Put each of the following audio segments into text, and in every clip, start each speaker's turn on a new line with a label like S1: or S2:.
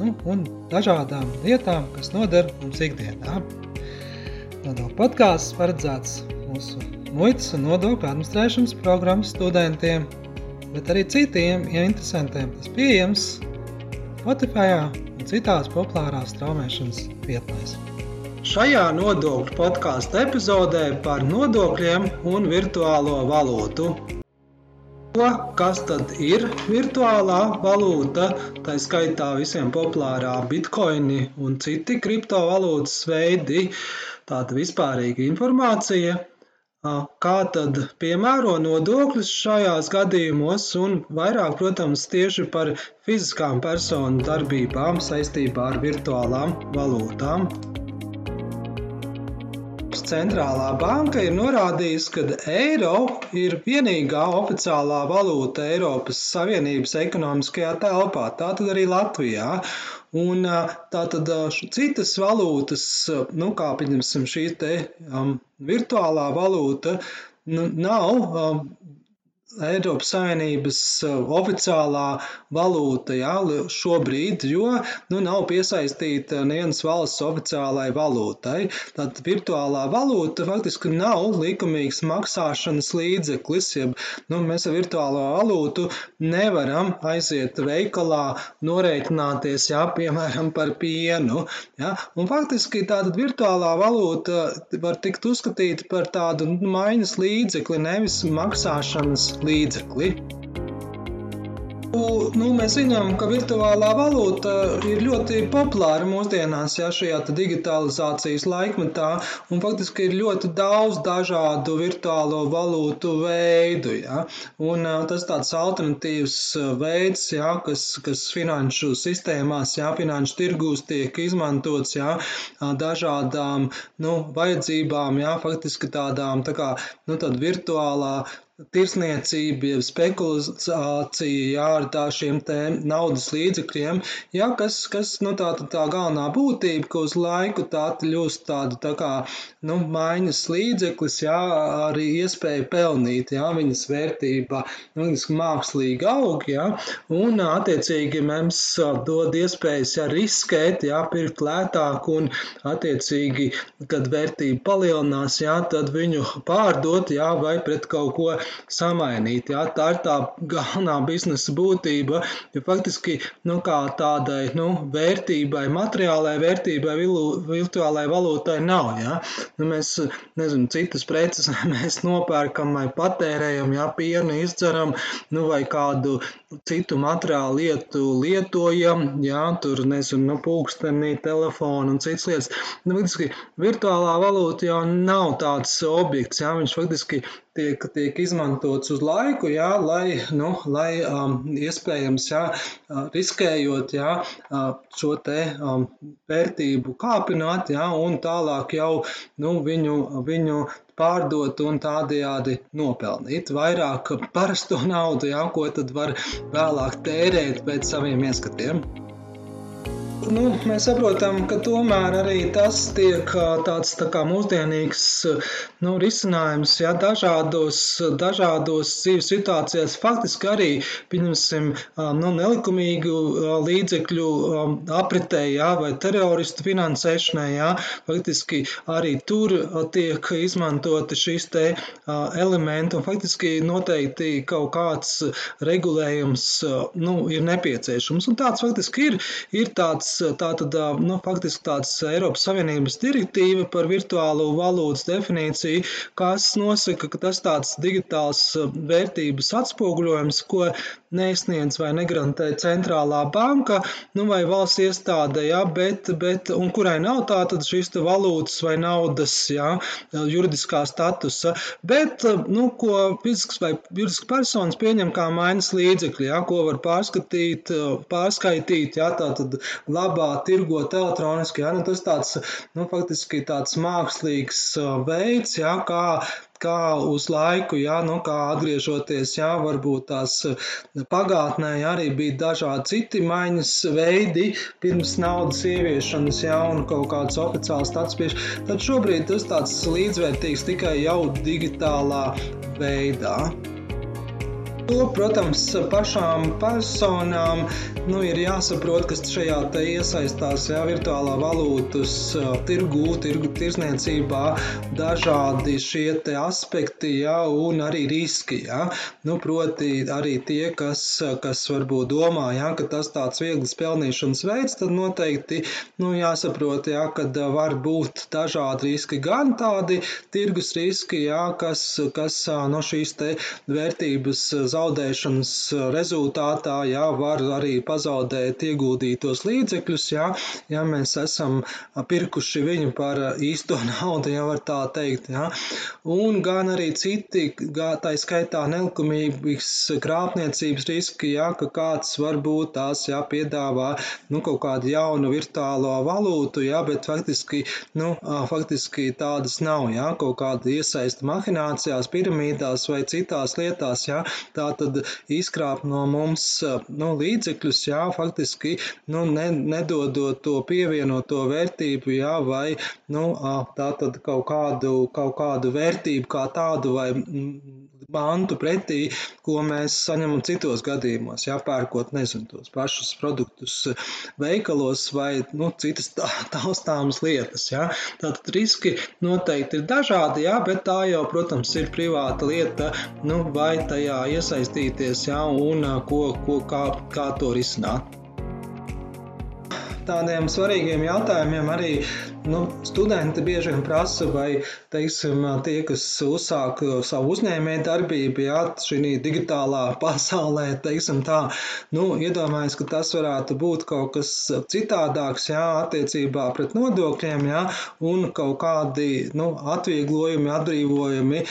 S1: nu, un dažādām lietām, kas noder mums ikdienā. Nodokļu podkāsts paredzēts mūsu muitas un nodokļu administrēšanas programmas studentiem, bet arī citiem ja interesantiem. Tas pieejams Spotify un citās populārās straumēšanas vietnēs. Šajā nodokļu podkāstu epizodē par nodokļiem un virtuālo valūtu kas tad ir virtuālā valūta, tā skaitā visiem populārā bitkoini un citi kriptovalūtas veidi, tāda vispārīga informācija, kā tad piemēro nodokļus šajās gadījumos un vairāk, protams, tieši par fiziskām personu darbībām saistībā ar virtuālām valūtām. Centrālā banka ir norādījusi, ka eiro ir vienīgā oficiālā valūta Eiropas Savienības ekonomiskajā telpā, tātad arī Latvijā. Un tātad citas valūtas, nu, kā pieņemsim šī te um, virtuālā valūta, nu, nav um, Eiropas Savienības uh, oficiālā valūta jā, šobrīd, jo nu, nav piesaistīta nevienas valsts oficiālai valūtai. Tad virtuālā valūta faktiski nav likumīgs maksāšanas līdzeklis. Jeb, nu, mēs ar virtuālo valūtu nevaram aiziet veikalā, norēķināties, jā, piemēram, par pienu. Jā. Un faktiski tāda virtuālā valūta var tikt uzskatīta par tādu maiņas līdzekli, nevis maksāšanas līdzekli. Nu, mēs zinām, ka virtuālā valūta ir ļoti populāra mūsdienās, ja šajā digitalizācijas laikmetā, faktiski ir ļoti daudz dažādu virtuālo valūtu veidu. Ja? Un, tas tāds alternatīvs veids, ja, kas, kas finanšu sistēmās, ja, finanšu tirgūs tiek izmantots ja, dažādām nu, vajadzībām, ja, faktiski tādām tā kā nu, virtuālā tirsniecība, jeb spekulācija, jā, ar tā šiem naudas līdzekļiem, jā, kas, kas, nu, tā, tā galvenā būtība, ka uz laiku tā kļūst tāda, tā kā, nu, maiņas līdzeklis, jā, arī iespēja pelnīt, jā, viņas vērtība, viņas mākslīgi aug, jā, un, attiecīgi, mums dod iespējas, jā, riskēt, jā, pirkt lētāk, un, attiecīgi, kad vērtība palielinās, jā, tad viņu pārdot, jā, vai pret kaut ko samainīt. Jā. Tā ir tā galvenā biznesa būtība, jo faktiski nu, tādai nu, vērtībai, materiālai vērtībai, virtuālai valūtai nav. Jā. Nu, mēs nezinu, citas preces mēs nopērkam vai patērējam, jā, pienu izdzeram nu, vai kādu citu materiālu lietu lietojam, jā, tur nezinu, nu, pulkstenī, telefonu un citas lietas. Nu, faktiski, virtuālā valūta jau nav tāds objekts, jā, viņš faktiski tiek, tiek izmantots uz laiku, jā, lai, nu, lai um, iespējams jā, riskējot jā, šo te um, vērtību kāpināt jā, un tālāk jau nu, viņu, viņu pārdot un tādējādi nopelnīt vairāk parasto naudu, jā, ko tad var vēlāk tērēt pēc saviem ieskatiem. Nu, mēs saprotam, ka tomēr arī tas tiek tāds tā kā mūsdienīgs nu, risinājums ja, dažādos, dažādos dzīves situācijās. Faktiski arī, pieņemsim, nu, nelikumīgu līdzekļu apritē ja, vai teroristu finansēšanai, ja, faktiski arī tur tiek izmantoti šīs te elementi un faktiski noteikti kaut kāds regulējums nu, ir nepieciešams. Un tāds faktiski ir, ir tāds tātad, nu, faktiski tāds Eiropas Savienības direktīva par virtuālo valūtas definīciju, kas nosaka, ka tas tāds digitāls vērtības atspoguļojums, ko nesniedz vai negarantē centrālā banka nu, vai valsts iestāde, ja, bet, bet, un kurai nav tātad šīs valūtas vai naudas ja, juridiskā statusa, bet nu, ko fizisks vai juridisks personas pieņem kā mainas līdzekļi, ja, ko var pārskatīt, pārskaitīt, ja, tātad glabāt, tirgot elektroniski. Ja, nu, tas tāds, nu, faktiski tāds mākslīgs veids, ja, kā kā uz laiku, jā, nu, kā atgriežoties, jā, varbūt tās pagātnē jā, arī bija dažādi citi maiņas veidi pirms naudas ieviešanas, jā, un kaut kāds oficiāls tāds bieži. Tad šobrīd tas tāds līdzvērtīgs tikai jau digitālā veidā. To, protams, pašām personām nu, ir jāsaprot, kas šajā iesaistās jā, virtuālā valūtas tirgū, tirgu tirsniecībā, dažādi šie aspekti jā, un arī riski. Jā. Nu, proti, arī tie, kas, kas varbūt domā, jā, ka tas tāds viegls pelnīšanas veids, tad noteikti nu, jāsaprot, jā, ka var būt dažādi riski, gan tādi tirgus riski, jā, kas, kas no šīs vērtības zaudēšanas rezultātā jā, var arī pazaudēt ieguldītos līdzekļus, jā, ja mēs esam pirkuši viņu par īsto naudu, ja var tā teikt. Jā. Un gan arī citi, tā skaitā nelikumīgas krāpniecības riski, jā, ka kāds varbūt tās jā, piedāvā nu, kaut kādu jaunu virtuālo valūtu, jā, bet faktiski, nu, faktiski tādas nav, jā, kaut kāda iesaista mahinācijās, piramīdās vai citās lietās, jā, tā tā tad izkrāpt no mums nu, līdzekļus, jā, faktiski nu, ne, nedodot to pievienoto vērtību, jā, vai nu, tā tad kaut kādu, kaut kādu vērtību kā tādu vai mantu pretī, ko mēs saņemam citos gadījumos, jā, pērkot, nezinu, tos pašus produktus veikalos vai, nu, citas tā, taustāmas lietas, jā. Tātad riski noteikti ir dažādi, jā, bet tā jau, protams, ir privāta lieta, nu, vai tajā iesaistīties, jā, un ko, ko, kā, kā to risināt tādiem svarīgiem jautājumiem arī Nu, studenti bieži vien prasa, vai teiksim, tie, kas uzsāk savu uzņēmēju darbību, jā, šī digitālā pasaulē, teiksim tā, nu, iedomājas, ka tas varētu būt kaut kas citādāks, jā, attiecībā pret nodokļiem, jā, un kaut kādi, nu, atvieglojumi, atbrīvojumi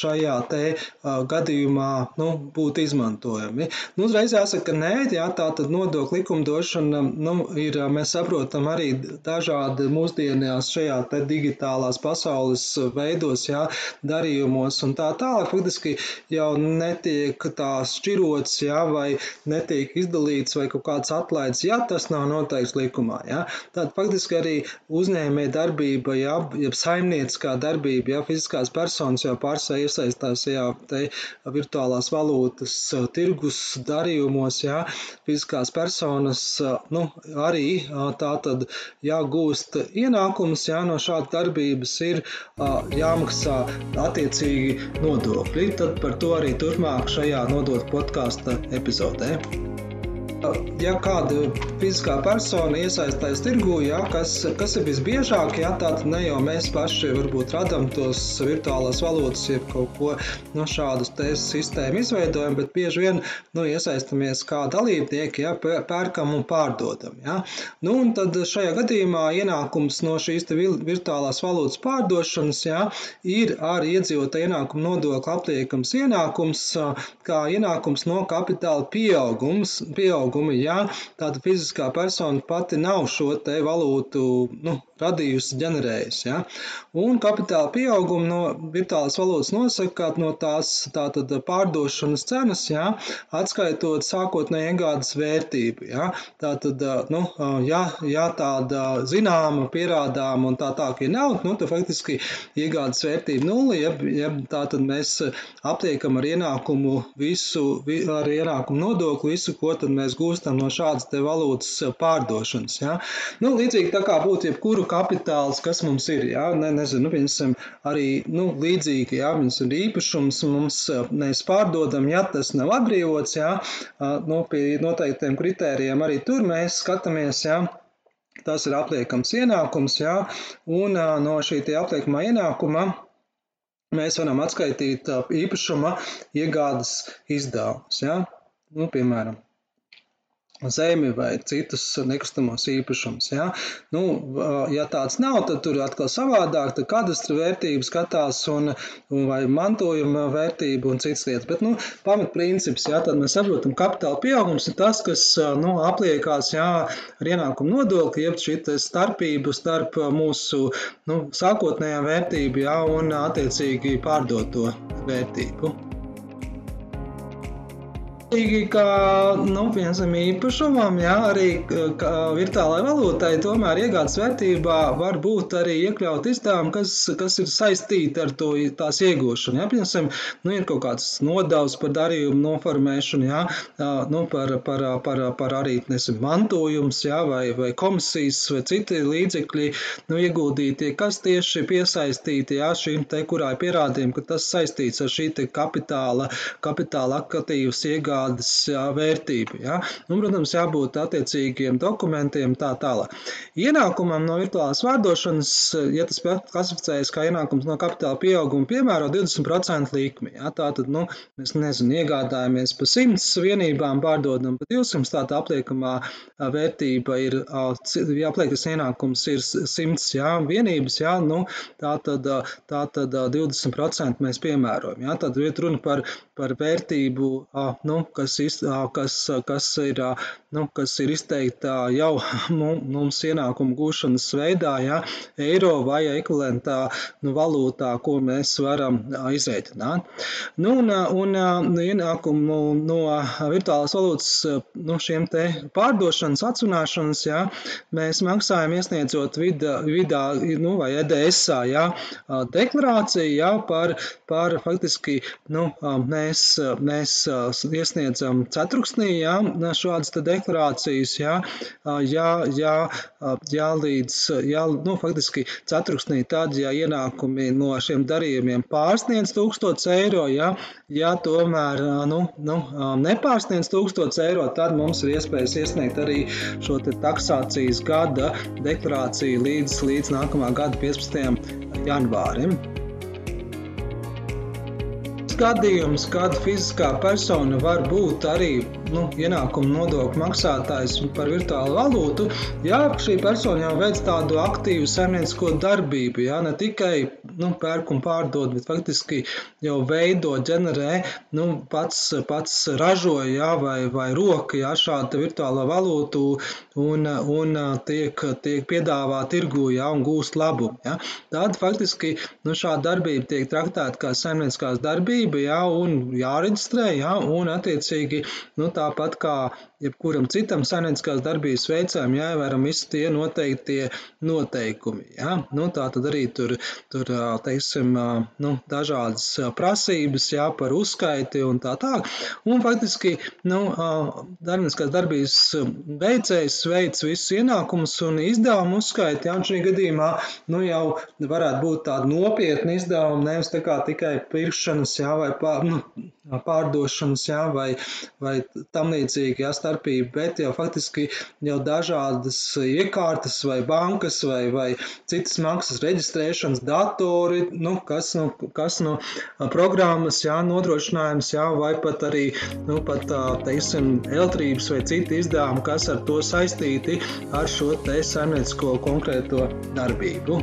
S1: šajā te uh, gadījumā, nu, būtu izmantojami. Nu, uzreiz jāsaka, ka nē, jā, tā tad nodokļu likumdošana, nu, ir, mēs saprotam arī dažādi mūsdienu mūsdienās šajā digitālās pasaules veidos, jā, darījumos un tā tālāk, faktiski jau netiek tā šķirots, jā, vai netiek izdalīts vai kaut kāds atlaids, ja tas nav noteikts likumā. Jā. Tātad faktiski arī uzņēmē darbība, jā, ja saimnieciskā darbība, jā, fiziskās personas jau pārsē iesaistās jā, te virtuālās valūtas tirgus darījumos, jā, fiziskās personas, nu, arī tā tad jāgūst ienākumi ienākums jā, no šādas darbības ir jāmaksā attiecīgi nodokļi. Tad par to arī turpmāk šajā nodokļu podkāstu epizodē ja kāda fiziskā persona iesaistās tirgū, ja, kas, kas ir visbiežāk, ja, tad ne jau mēs paši varbūt radām tos virtuālās valūtas, jeb kaut ko no šādas sistēmu izveidojam, bet bieži vien nu, iesaistamies kā dalībnieki, ja, pērkam un pārdodam. Ja. Nu, un tad šajā gadījumā ienākums no šīs virtuālās valūtas pārdošanas ja, ir ar iedzīvotāju ienākumu nodokli apliekams ienākums, kā ienākums no kapitāla pieaugums, pieaugums pieaugumi, ja tāda fiziskā persona pati nav šo te valūtu nu, radījusi, ģenerējusi. Ja? Un kapitāla pieauguma no virtuālās valūtas nosaka, ka no tās tātad pārdošanas cenas, ja, atskaitot sākotnēji iegādes vērtību. Ja? Tātad, nu, ja, ja tāda zināma, pierādāma un tā tā, ka ir nauda, nu, tad faktiski iegādes vērtība nulli, ja, ja tātad mēs aptiekam ar ienākumu visu, ar ienākumu nodokli visu, ko tad mēs gūstam no šādas te valūtas pārdošanas. Ja? Nu, līdzīgi tā kā būtu jebkuru kapitāls, kas mums ir. Ja? Ne, nezinu, nu, piemēram, arī nu, līdzīgi, ja mums ir īpašums, mums mēs pārdodam, ja tas nav atbrīvots, ja? nu, pie noteiktiem kritērijiem arī tur mēs skatāmies. Ja? Tas ir apliekams ienākums, ja? un no šī apliekamā ienākuma mēs varam atskaitīt īpašuma iegādes izdevumus. Ja? nu, piemēram, zemi vai citus nekustamos īpašumus. Ja? Nu, ja tāds nav, tad tur atkal savādāk, tad kadastra vērtība skatās un, vai mantojuma vērtība un citas lietas. Bet, nu, pamatprincips, ja, tad mēs saprotam, kapitāla pieaugums ir tas, kas, nu, apliekās, jā, ar ienākumu nodokli, jeb šī starpība starp mūsu, nu, sākotnējā vērtību, jā, un attiecīgi pārdoto vērtību. Līdzīgi kā nu, piemēram, īpašumam, jā, arī virtuālajai valūtai, tomēr iegādes vērtībā var būt arī iekļaut izdevumi, kas, kas ir saistīti ar to tās iegūšanu. Jā. Piemēram, nu, ir kaut kāds nodevs par darījumu noformēšanu, jā, nu, par, par, par, par arī nesim, mantojums jā, vai, vai komisijas vai citi līdzekļi nu, ieguldītie, kas tieši piesaistīti jā, šīm te, kurā ir pierādījumi, ka tas saistīts ar šī kapitāla, kapitāla aktīvas iegādes jā, vērtību. Jā. Nu, protams, jābūt attiecīgiem dokumentiem tā tālāk. Ienākumam no virtuālās vārdošanas, ja tas klasificējas kā ienākums no kapitāla pieauguma, piemēro 20% likmi. Jā. Tātad, nu, mēs nezinu, iegādājamies pa 100 vienībām, pārdodam pa 200, tātad apliekamā vērtība ir, jāpliek, tas ienākums ir 100 jā, vienības, jā, nu, tātad, tātad 20% mēs piemērojam. Jā. Tad ir runa par, par vērtību, nu, kas, iz, kas, kas, ir, nu, kas ir izteikta jau mums ienākumu gūšanas veidā, ja, eiro vai ekvivalentā nu, valūtā, ko mēs varam izreikināt. Nu, un, un ienākumu no virtuālās valūtas nu, šiem te pārdošanas, atsunāšanas, ja, mēs maksājam iesniedzot vidā, vidā nu, vai EDSā, ja, deklarāciju, ja, par, par faktiski, nu, mēs, mēs iesniedzam iesniedzam ceturksnī, jā, šādas deklarācijas, jā, jā, jā, jā līdz, jā, nu, faktiski ceturksnī tad, ja ienākumi no šiem darījumiem pārsniedz 1000 eiro, jā, ja tomēr, nu, nu, nepārsniedz 1000 eiro, tad mums ir iespējas iesniegt arī šo taksācijas gada deklarāciju līdz, līdz nākamā gada 15. janvārim gadījums, kad fiziskā persona var būt arī nu, ienākuma nodokļu maksātājs par virtuālu valūtu, ja šī persona jau veic tādu aktīvu saimniecisko darbību, ja, ne tikai nu, pērk un pārdod, bet faktiski jau veido, ģenerē, nu, pats, pats ražoja ja, vai, vai roka ja, šādu virtuālo valūtu un, un tiek, tiek piedāvā tirgu ja, un gūst labumu. Ja. Tad faktiski nu, šāda darbība tiek traktēta kā saimnieciskās darbība jā, un jāreģistrē, jā, un attiecīgi, nu, tāpat kā jebkuram citam saimnieciskās darbības veicējam jāievēram visi tie noteiktie noteikumi. Ja? Nu, tā tad arī tur, tur teiksim, nu, dažādas prasības jā, par uzskaiti un tā tālāk. Un faktiski nu, saimnieciskās darbības veicējs veic visus ienākumus un izdevumu uzskaiti. Ja? Un šī gadījumā nu, jau varētu būt tāda nopietna izdevuma, nevis tā tikai pirkšanas jā, vai pār, nu, pārdošanas jā, vai, vai tam līdzīgi. Jā, starpība, bet jau faktiski jau dažādas iekārtas vai bankas vai, vai citas maksas reģistrēšanas datori, nu, kas, nu, kas nu, programmas, jā, nodrošinājums, jā, vai pat arī, nu, pat, teiksim, elektrības vai citi izdevumi, kas ar to saistīti ar šo te saimniecisko konkrēto darbību.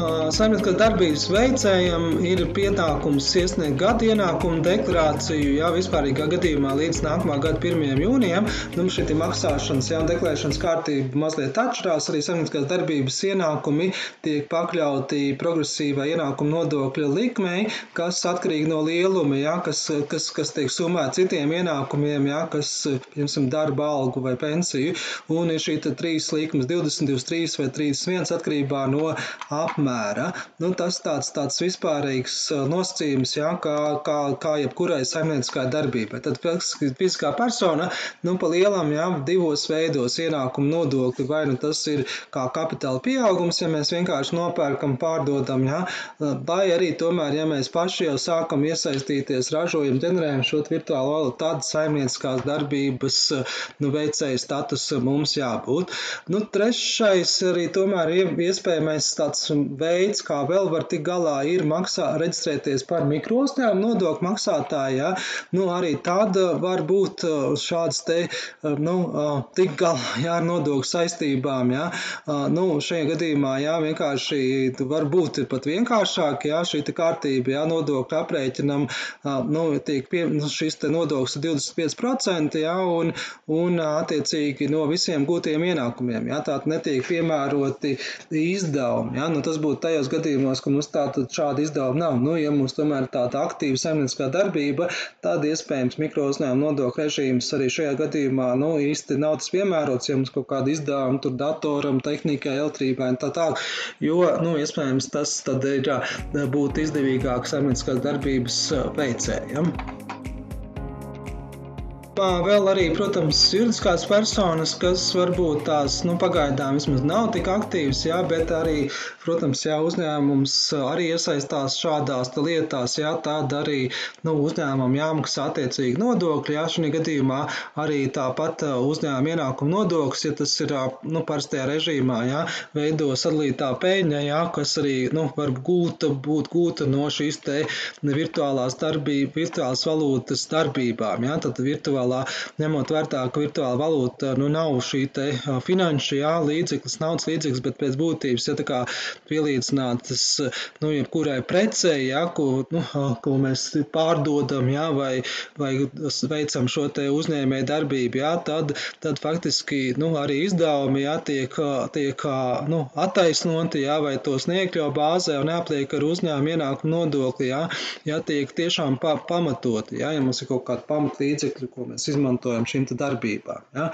S1: Saimnieciskās darbības veicējam ir pienākums iesniegt gada ienākumu deklarāciju, jā, vispārīgā gadījumā līdz nākamā gada 1. jūnijam. Nu, šī maksāšanas, jā, deklarēšanas kārtība mazliet atšķirās. Arī saimnieciskās darbības ienākumi tiek pakļauti progresīvai ienākuma nodokļa likmei, kas atkarīgi no lieluma, jā, kas, kas, kas tiek summēts citiem ienākumiem, jā, kas, piemēram, darba algu vai pensiju. Un ir šī trīs likmes 20, 23 vai 31 atkarībā no apmēra apmēra. Nu, tas tāds, tāds vispārīgs nosacījums, jā, kā, kā, kā jebkurai saimnieciskai darbībai. Tad fiziskā persona, nu, pa lielam, jā, divos veidos ienākumu nodokli, vai nu tas ir kā kapitāla pieaugums, ja mēs vienkārši nopērkam, pārdodam, jā, vai arī tomēr, ja mēs paši jau sākam iesaistīties, ražojam, ģenerējam šo virtuālo valūtu, tad saimnieciskās darbības, nu, veicēja status mums jābūt. Nu, trešais arī tomēr iespējamais tāds veids, kā vēl var tik galā, ir maksā, reģistrēties par mikrouzņēmumu nodokļu maksātāju. Ja? Nu, arī tad var būt šāds te, nu, tik galā jā, ar nodokļu saistībām. Ja? Nu, šajā gadījumā jā, vienkārši var būt pat vienkāršāk, ja šī kārtība, ja nodokļu aprēķinam, nu, tiek pie, nu, šis te nodoklis 25%, ja, un, un attiecīgi no visiem gūtiem ienākumiem, ja, tātad netiek piemēroti izdevumi, ja, nu, tas būtu tajos gadījumos, ka mums tātad šādi izdevumi nav, nu, ja mums tomēr tāda aktīva saimnieciskā darbība, tad iespējams mikro uzņēmuma nodokļu režīms arī šajā gadījumā, nu, īsti nav tas piemērots, ja mums kaut kāda izdevuma tur datoram, tehnikai, elektrībai un tā tālāk, jo, nu, iespējams tas tad ir būt izdevīgāk saimnieciskās darbības veicējiem. Vēl arī, protams, juridiskās personas, kas varbūt tās nu, pagaidām vismaz nav tik aktīvas, jā, bet arī, protams, ja uzņēmums arī iesaistās šādās lietās, jā, tad arī nu, uzņēmumam jāmaksā attiecīgi nodokļi. Jā, šajā gadījumā arī tāpat uzņēmuma ienākuma nodoklis, ja tas ir nu, parastajā režīmā, jā, veido sadalītā peļņa, jā, kas arī nu, var gūta, būt gūta no šīs te virtuālās darbības, virtuālās valūtas darbībām. Jā, tad virtuāli virtuālā, ņemot vērtā, ka virtuāla valūta nu, nav šī te finanšu jā, līdzeklis, naudas līdzeklis, bet pēc būtības ja, tā kā pielīdzinātas nu, jebkurai precei, jā, ko, nu, ko mēs pārdodam jā, vai, vai veicam šo te uzņēmēju darbību, jā, tad, tad faktiski nu, arī izdevumi jā, tiek, tiek nu, attaisnoti, jā, vai tos neiekļau bāzē un neapliek ar uzņēmumu ienākumu nodokli, jā, jā, tiek tiešām pa, pamatoti, jā, ja mums ir kaut kāda pamatlīdzekļa, ko mēs izmantojam šīm darbībām. Ja.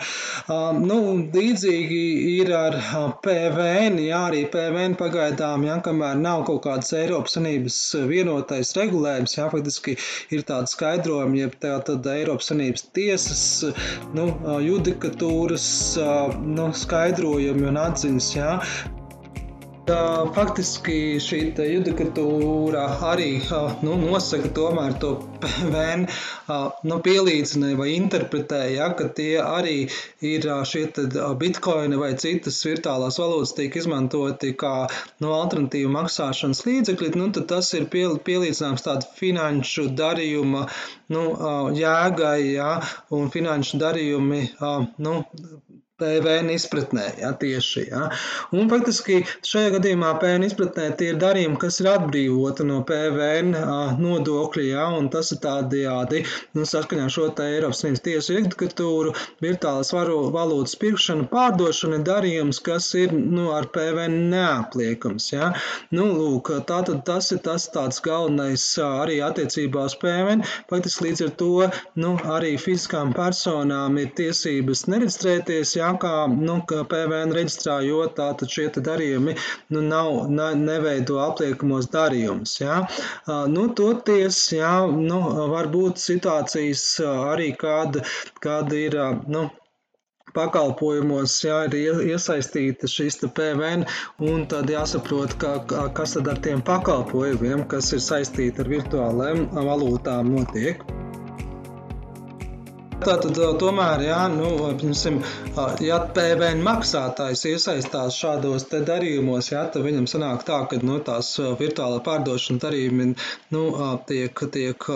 S1: Nu, līdzīgi ir ar PVN, jā, arī PVN pagaidām, ja, kamēr nav kaut kādas Eiropas Sanības vienotais regulējums, jā, faktiski ir tāda skaidrojuma, ja tā tad Eiropas Sanības tiesas, nu, judikatūras, nu, skaidrojumi un atziņas, jā, Faktiski šī judikatūra arī nu, nosaka tomēr to PVN nu, pielīdzina vai interpretē, ja, ka tie arī ir šie bitkoini vai citas virtuālās valūtas tiek izmantoti kā nu, alternatīva maksāšanas līdzekļi, nu, tad tas ir pielīdzināms tāda finanšu darījuma nu, jēgai, ja, un finanšu darījumi nu, PVN izpratnē, ja, tieši. Ja. Un faktiski šajā gadījumā PVN izpratnē tie ir darījumi, kas ir atbrīvoti no PVN nodokļa, ja, un tas ir tādējādi, nu, saskaņā šo te Eiropas Savienības tiesu judikatūru, virtuālas varu valūtas pirkšana, pārdošana ir darījums, kas ir, nu, ar PVN neapliekams, ja. Nu, lūk, tātad tas ir tas tāds galvenais arī attiecībā uz PVN. Faktiski līdz ar to, nu, arī fiziskām personām ir tiesības nereģistrēties, ja, jā, kā, nu, kā PVN reģistrā, jo tātad šie darījumi nu, nav, ne, neveido apliekamos darījumus. Jā. Nu, toties, jā, nu, var būt situācijas arī, kad, kad ir, nu, pakalpojumos jā, ir iesaistīta šis PVN, un tad jāsaprot, ka, kas tad ar tiem pakalpojumiem, kas ir saistīti ar virtuālajām valūtām, notiek. Tātad, tomēr, jā, nu, piemēram, ja PVN maksātājs iesaistās šādos darījumos, jā, tad viņam sanāk tā, ka nu, tās virtuālā pārdošana darījumi nu, tiek, tiek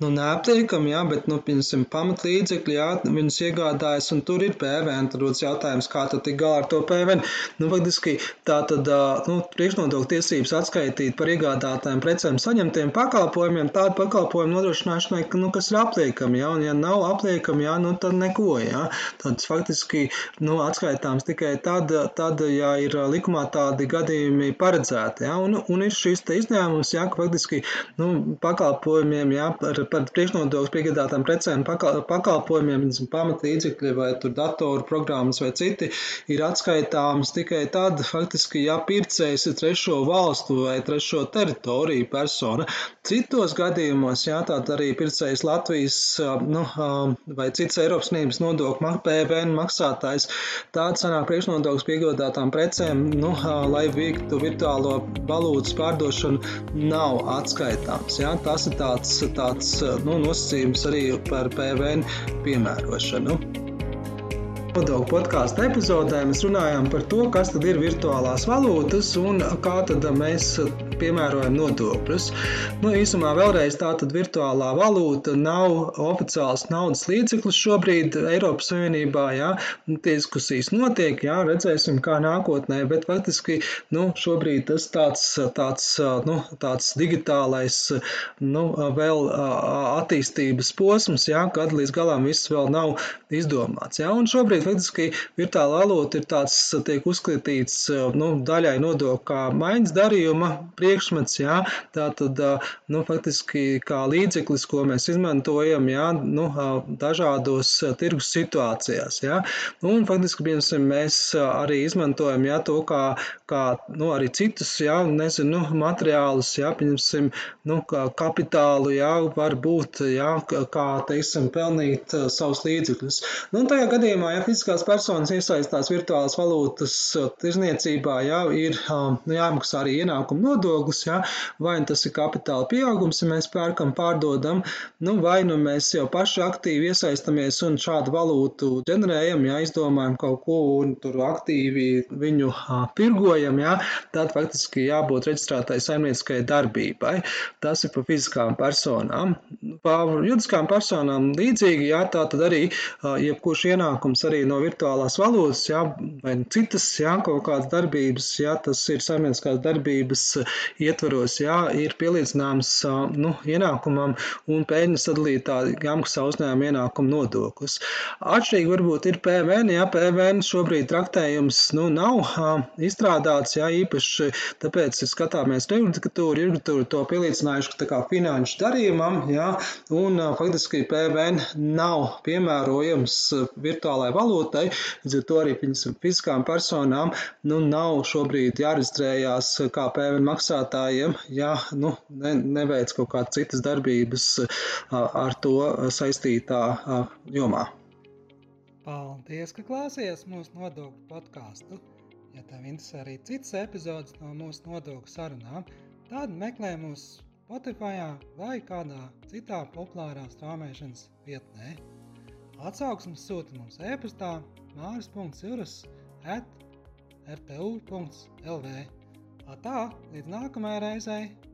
S1: nu, neaptiekami, jā, bet, nu, piemēram, pamatlīdzekļi, jā, viņus iegādājas, un tur ir PVN. Tad rodas jautājums, kā tad tik galā ar to PVN. Nu, faktiski tā tad, nu, priekšnodokļu tiesības atskaitīt par iegādātājiem precēm saņemtiem pakalpojumiem, tādu pakalpojumu nodrošināšanai, nu, kas ir apliekami, jā, un ja nav apliekami, liekam, jā, nu tad neko, jā. Tad faktiski, nu, atskaitāms tikai tad, tad, ja ir likumā tādi gadījumi paredzēti, jā, un, un ir šis izņēmums, jā, ka faktiski, nu, pakalpojumiem, jā, par, par priekšnodokļus piegādātām precēm pakal, pakalpojumiem, pamatlīdzekļi vai tur datoru programmas vai citi, ir atskaitāms tikai tad, faktiski, ja pircējs ir trešo valstu vai trešo teritoriju persona. Citos gadījumos, jā, tātad arī pircējs Latvijas, nu, vai cits Eiropas Savienības nodokļu PVN maksātājs, tāds sanāk priekšnodoklis piegādātām precēm, nu, lai veiktu virtuālo valūtas pārdošanu, nav atskaitāms. Ja? Tas ir tāds, tāds nu, nosacījums arī par PVN piemērošanu. Nodokļu podkāstu epizodē mēs runājām par to, kas tad ir virtuālās valūtas un kā tad mēs piemērojam nodokļus. Nu, īsumā vēlreiz tā tad virtuālā valūta nav oficiāls naudas līdzeklis šobrīd Eiropas Savienībā. Jā. Nu, diskusijas notiek, jā, redzēsim, kā nākotnē, bet faktiski nu, šobrīd tas tāds, tāds, nu, tāds digitālais nu, vēl attīstības posms, jā, kad līdz galam viss vēl nav izdomāts. Jā. Un šobrīd faktiski virtuāla valūta ir tāds, tiek uzskatīts nu, daļai nodokļu kā maiņas darījuma priekšmets, jā, tā tad, nu, faktiski kā līdzeklis, ko mēs izmantojam, jā, nu, dažādos tirgus situācijās, jā. Un faktiski, piemēram, mēs arī izmantojam, jā, to kā, kā, nu, arī citus, jā, nezinu, nu, materiālus, jā, piemēram, nu, kā kapitālu, jā, var būt, jā, kā, teiksim, pelnīt savus līdzekļus. Nu, tajā gadījumā, ja fiziskās personas iesaistās virtuālās valūtas tirzniecībā, jā, ir um, jāmaksā arī ienākuma nodoklis, jā, vai nu tas ir kapitāla pieaugums, ja mēs pērkam, pārdodam, nu, vai nu mēs jau paši aktīvi iesaistamies un šādu valūtu ģenerējam, jā, izdomājam kaut ko un tur aktīvi viņu uh, tirgojam, jā, tad faktiski jābūt reģistrētai saimnieciskai darbībai. Tas ir pa fiziskām personām. Pa juridiskām personām līdzīgi, jā, tā tad arī jebkurš ienākums arī no virtuālās valūtas, jā, vai citas, jā, kaut kādas darbības, jā, tas ir saimnieciskās darbības ietvaros, jā, ir pielīdzināms, nu, ienākumam un pēļņas sadalītā jāmaksā uzņēmuma ienākuma nodoklis. Atšķirīgi varbūt ir PVN, jā, PVN šobrīd traktējums, nu, nav izstrādāts, jā, īpaši tāpēc, ja skatāmies judikatūru, judikatūru to pielīdzinājuši tā kā finanšu darījumam, jā, un faktiski PVN nav piemērojams virtuālajai valūtai, līdz ar to arī fiziskām personām nu, nav šobrīd jāreģistrējās kā PVN maksātājiem, ja nu, ne, neveic kaut kādas citas darbības ar to saistītā jomā.
S2: Paldies, ka klausījāties mūsu nodokļu podkāstu. Ja tev interesē arī citas epizodes no mūsu nodokļu sarunām, tad meklē mūs Spotify vai kādā citā populārā strāmošanas vietnē. Atsauksmes sūta mums e-pastā māris.cirus at rtu.lv. Tā, līdz nākamajai reizei!